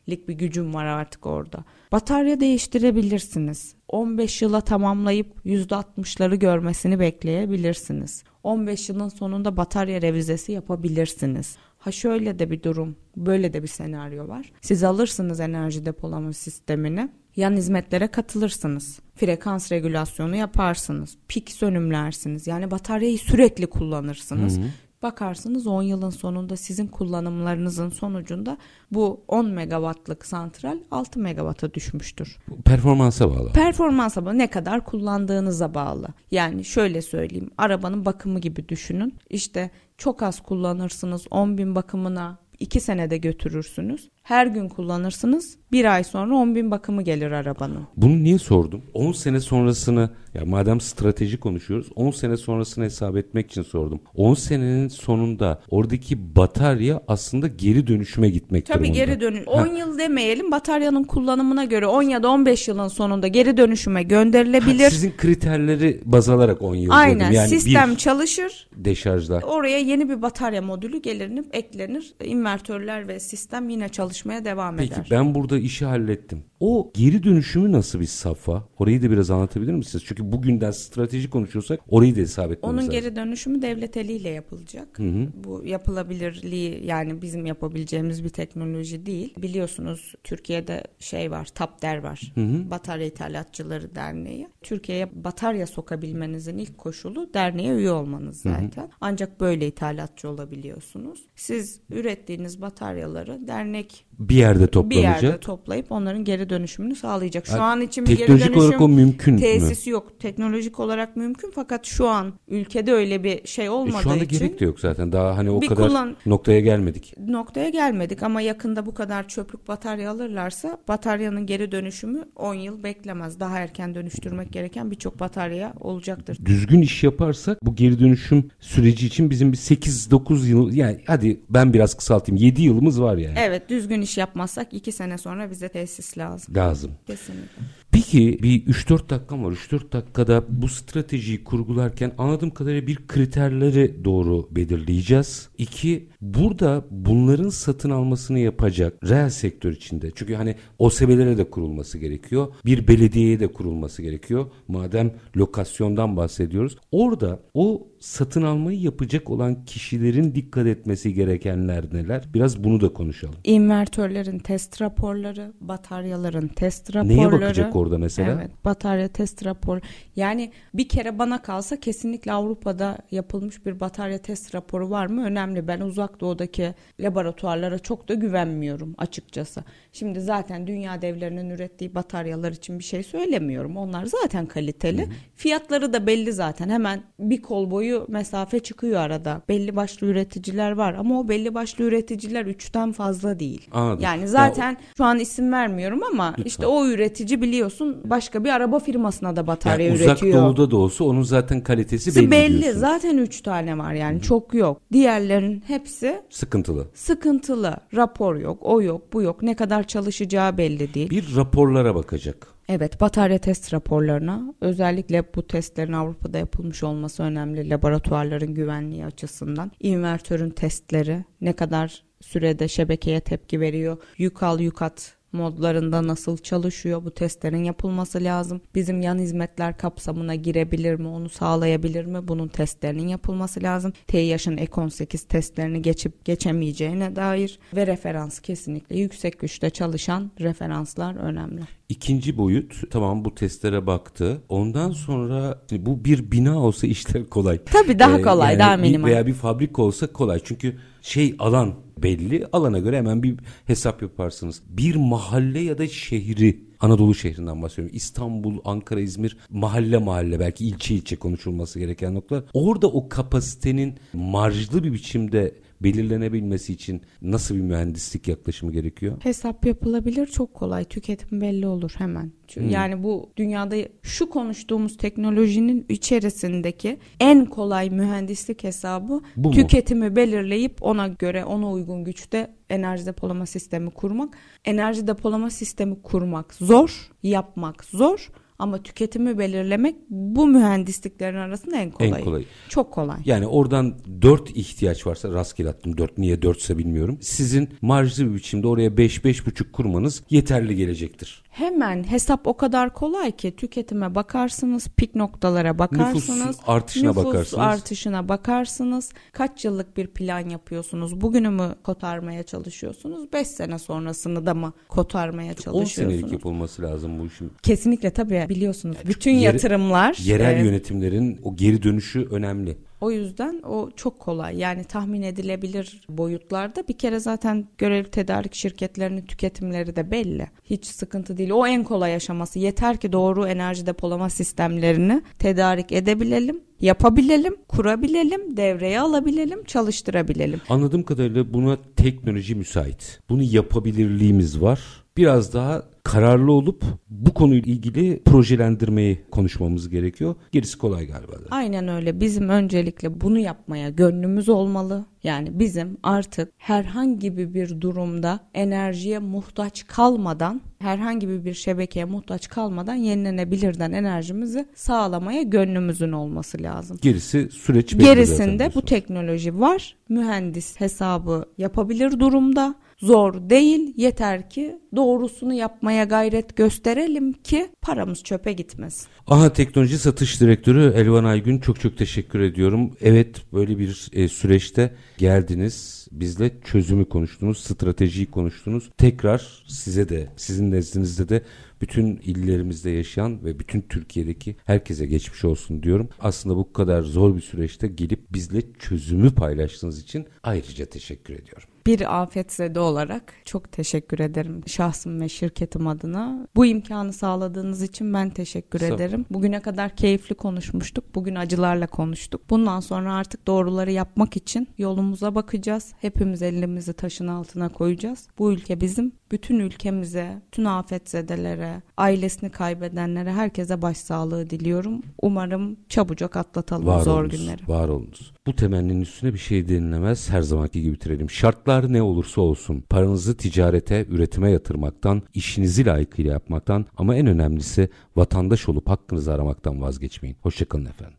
saatlik bir gücüm var artık orada. Batarya değiştirebilirsiniz. 15 yıla tamamlayıp %60'ları görmesini bekleyebilirsiniz. 15 yılın sonunda batarya revizesi yapabilirsiniz. Ha şöyle de bir durum, böyle de bir senaryo var. Siz alırsınız enerji depolama sistemini, yan hizmetlere katılırsınız. Frekans regülasyonu yaparsınız. Pik sönümlersiniz. Yani bataryayı sürekli kullanırsınız. Hı hı. Bakarsınız 10 yılın sonunda sizin kullanımlarınızın sonucunda bu 10 megawattlık santral 6 megawata düşmüştür. Performansa bağlı. Performansa bağlı. Ne kadar kullandığınıza bağlı. Yani şöyle söyleyeyim. Arabanın bakımı gibi düşünün. İşte çok az kullanırsınız 10 bin bakımına 2 senede götürürsünüz. Her gün kullanırsınız. Bir ay sonra 10 bin bakımı gelir arabanın. Bunu niye sordum? 10 sene sonrasını ya madem strateji konuşuyoruz 10 sene sonrasını hesap etmek için sordum. 10 senenin sonunda oradaki batarya aslında geri dönüşüme gitmek Tabii durumunda. geri dönüş. 10 yıl demeyelim bataryanın kullanımına göre 10 ya da 15 yılın sonunda geri dönüşüme gönderilebilir. Ha, sizin kriterleri baz alarak 10 yıl Aynen dedim. Yani sistem çalışır. Deşarjda. Oraya yeni bir batarya modülü gelir, eklenir. İnvertörler ve sistem yine çalışmaya devam Peki, eder. Peki ben burada işi hallettim. O geri dönüşümü nasıl bir safha? Orayı da biraz anlatabilir misiniz? Çünkü bugünden strateji konuşuyorsak orayı da hesap etmemiz Onun lazım. geri dönüşümü devlet eliyle yapılacak. Hı hı. Bu yapılabilirliği yani bizim yapabileceğimiz bir teknoloji değil. Biliyorsunuz Türkiye'de şey var, TAPDER var. Hı hı. Batarya İthalatçıları Derneği. Türkiye'ye batarya sokabilmenizin ilk koşulu derneğe üye olmanız zaten. Hı hı. Ancak böyle ithalatçı olabiliyorsunuz. Siz ürettiğiniz bataryaları dernek week. Bir yerde toplanacak. Bir yerde toplayıp onların geri dönüşümünü sağlayacak. Şu yani, an için bir geri dönüşüm olarak o mümkün tesisi mü? yok. Teknolojik olarak mümkün fakat şu an ülkede öyle bir şey olmadığı için. E şu anda için, gerek de yok zaten. Daha hani o kadar kullan, noktaya gelmedik. Noktaya gelmedik ama yakında bu kadar çöplük batarya alırlarsa bataryanın geri dönüşümü 10 yıl beklemez. Daha erken dönüştürmek gereken birçok batarya olacaktır. Düzgün iş yaparsak bu geri dönüşüm süreci için bizim bir 8-9 yıl yani hadi ben biraz kısaltayım 7 yılımız var yani. Evet düzgün iş yapmazsak 2 sene sonra bize tesis lazım. Lazım. Kesinlikle. Peki bir 3-4 dakikam var. 3-4 dakikada bu stratejiyi kurgularken anladığım kadarıyla bir kriterleri doğru belirleyeceğiz. İki, burada bunların satın almasını yapacak reel sektör içinde. Çünkü hani OSB'lere de kurulması gerekiyor. Bir belediyeye de kurulması gerekiyor. Madem lokasyondan bahsediyoruz. Orada o satın almayı yapacak olan kişilerin dikkat etmesi gerekenler neler? Biraz bunu da konuşalım. İnvertörlerin test raporları, bataryaların test raporları. Neye bakacak orada mesela? Evet, batarya test rapor. Yani bir kere bana kalsa kesinlikle Avrupa'da yapılmış bir batarya test raporu var mı? Önemli. Ben uzak doğudaki laboratuvarlara çok da güvenmiyorum açıkçası. Şimdi zaten dünya devlerinin ürettiği bataryalar için bir şey söylemiyorum. Onlar zaten kaliteli. Hı hı. Fiyatları da belli zaten. Hemen bir kol boyu mesafe çıkıyor arada. Belli başlı üreticiler var ama o belli başlı üreticiler üçten fazla değil. Anladım. Yani zaten ya, şu an isim vermiyorum ama lütfen. işte o üretici biliyorsun başka bir araba firmasına da batarya yani uzak üretiyor. Uzak doğuda da olsa onun zaten kalitesi belli Belli. Diyorsun. Zaten üç tane var yani Hı. çok yok. Diğerlerin hepsi sıkıntılı. Sıkıntılı. Rapor yok, o yok, bu yok. Ne kadar çalışacağı belli değil. Bir raporlara bakacak. Evet, batarya test raporlarına özellikle bu testlerin Avrupa'da yapılmış olması önemli laboratuvarların güvenliği açısından. İnvertörün testleri ne kadar sürede şebekeye tepki veriyor, yük al yük at modlarında nasıl çalışıyor bu testlerin yapılması lazım. Bizim yan hizmetler kapsamına girebilir mi onu sağlayabilir mi bunun testlerinin yapılması lazım. TİH'ın Ek 18 testlerini geçip geçemeyeceğine dair ve referans kesinlikle yüksek güçte çalışan referanslar önemli. İkinci boyut tamam bu testlere baktı. Ondan sonra bu bir bina olsa işler kolay. Tabii daha kolay ee, yani daha minimal. Veya bir fabrika olsa kolay. Çünkü şey alan belli. Alana göre hemen bir hesap yaparsınız. Bir mahalle ya da şehri Anadolu şehrinden bahsediyorum. İstanbul, Ankara, İzmir mahalle mahalle belki ilçe ilçe konuşulması gereken nokta. Orada o kapasitenin marjlı bir biçimde belirlenebilmesi için nasıl bir mühendislik yaklaşımı gerekiyor? Hesap yapılabilir çok kolay. Tüketim belli olur hemen. Hmm. Yani bu dünyada şu konuştuğumuz teknolojinin içerisindeki en kolay mühendislik hesabı bu tüketimi mu? belirleyip ona göre ona uygun güçte enerji depolama sistemi kurmak. Enerji depolama sistemi kurmak zor, yapmak zor Ama tüketimi belirlemek bu mühendisliklerin arasında en kolayı. En kolay. Çok kolay. Yani oradan 4 ihtiyaç varsa rastgele attım 4 niye 4 ise bilmiyorum. Sizin marjlı bir biçimde oraya 5 5,5 kurmanız yeterli gelecektir. Hemen hesap o kadar kolay ki tüketime bakarsınız, pik noktalara bakarsınız. Nüfus artışına nüfus bakarsınız. artışına bakarsınız. Kaç yıllık bir plan yapıyorsunuz? Bugünü mü kotarmaya çalışıyorsunuz? 5 sene sonrasını da mı kotarmaya 10 çalışıyorsunuz? senelik yapılması lazım bu işin. Kesinlikle tabii biliyorsunuz. Bütün yere- yatırımlar Yerel e, yönetimlerin o geri dönüşü önemli. O yüzden o çok kolay. Yani tahmin edilebilir boyutlarda. Bir kere zaten görevli tedarik şirketlerinin tüketimleri de belli. Hiç sıkıntı değil. O en kolay aşaması. Yeter ki doğru enerji depolama sistemlerini tedarik edebilelim, yapabilelim, kurabilelim, devreye alabilelim, çalıştırabilelim. Anladığım kadarıyla buna teknoloji müsait. Bunu yapabilirliğimiz var. Biraz daha kararlı olup bu konuyla ilgili projelendirmeyi konuşmamız gerekiyor. Gerisi kolay galiba. da. Aynen öyle. Bizim öncelikle bunu yapmaya gönlümüz olmalı. Yani bizim artık herhangi bir durumda enerjiye muhtaç kalmadan, herhangi bir şebekeye muhtaç kalmadan yenilenebilirden enerjimizi sağlamaya gönlümüzün olması lazım. Gerisi süreç Gerisinde bu teknoloji var. Mühendis hesabı yapabilir durumda. Zor değil. Yeter ki doğrusunu yapmaya gayret gösterelim ki paramız çöpe gitmesin. Aha Teknoloji Satış Direktörü Elvan Aygün çok çok teşekkür ediyorum. Evet böyle bir e, süreçte geldiniz. Bizle çözümü konuştunuz, stratejiyi konuştunuz. Tekrar size de, sizin nezdinizde de bütün illerimizde yaşayan ve bütün Türkiye'deki herkese geçmiş olsun diyorum. Aslında bu kadar zor bir süreçte gelip bizle çözümü paylaştığınız için ayrıca teşekkür ediyorum. Bir afetzede olarak çok teşekkür ederim şahsım ve şirketim adına. Bu imkanı sağladığınız için ben teşekkür Sağ ederim. Bugüne kadar keyifli konuşmuştuk. Bugün acılarla konuştuk. Bundan sonra artık doğruları yapmak için yolumuza bakacağız. Hepimiz elimizi taşın altına koyacağız. Bu ülke bizim. Bütün ülkemize, tüm afetzedelere, ailesini kaybedenlere, herkese başsağlığı diliyorum. Umarım çabucak atlatalım Var zor olunuz, günleri. var olunuz. Bu temenninin üstüne bir şey denilemez. Her zamanki gibi bitirelim. Şartlar ne olursa olsun paranızı ticarete, üretime yatırmaktan, işinizi layıkıyla yapmaktan ama en önemlisi vatandaş olup hakkınızı aramaktan vazgeçmeyin. Hoşçakalın efendim.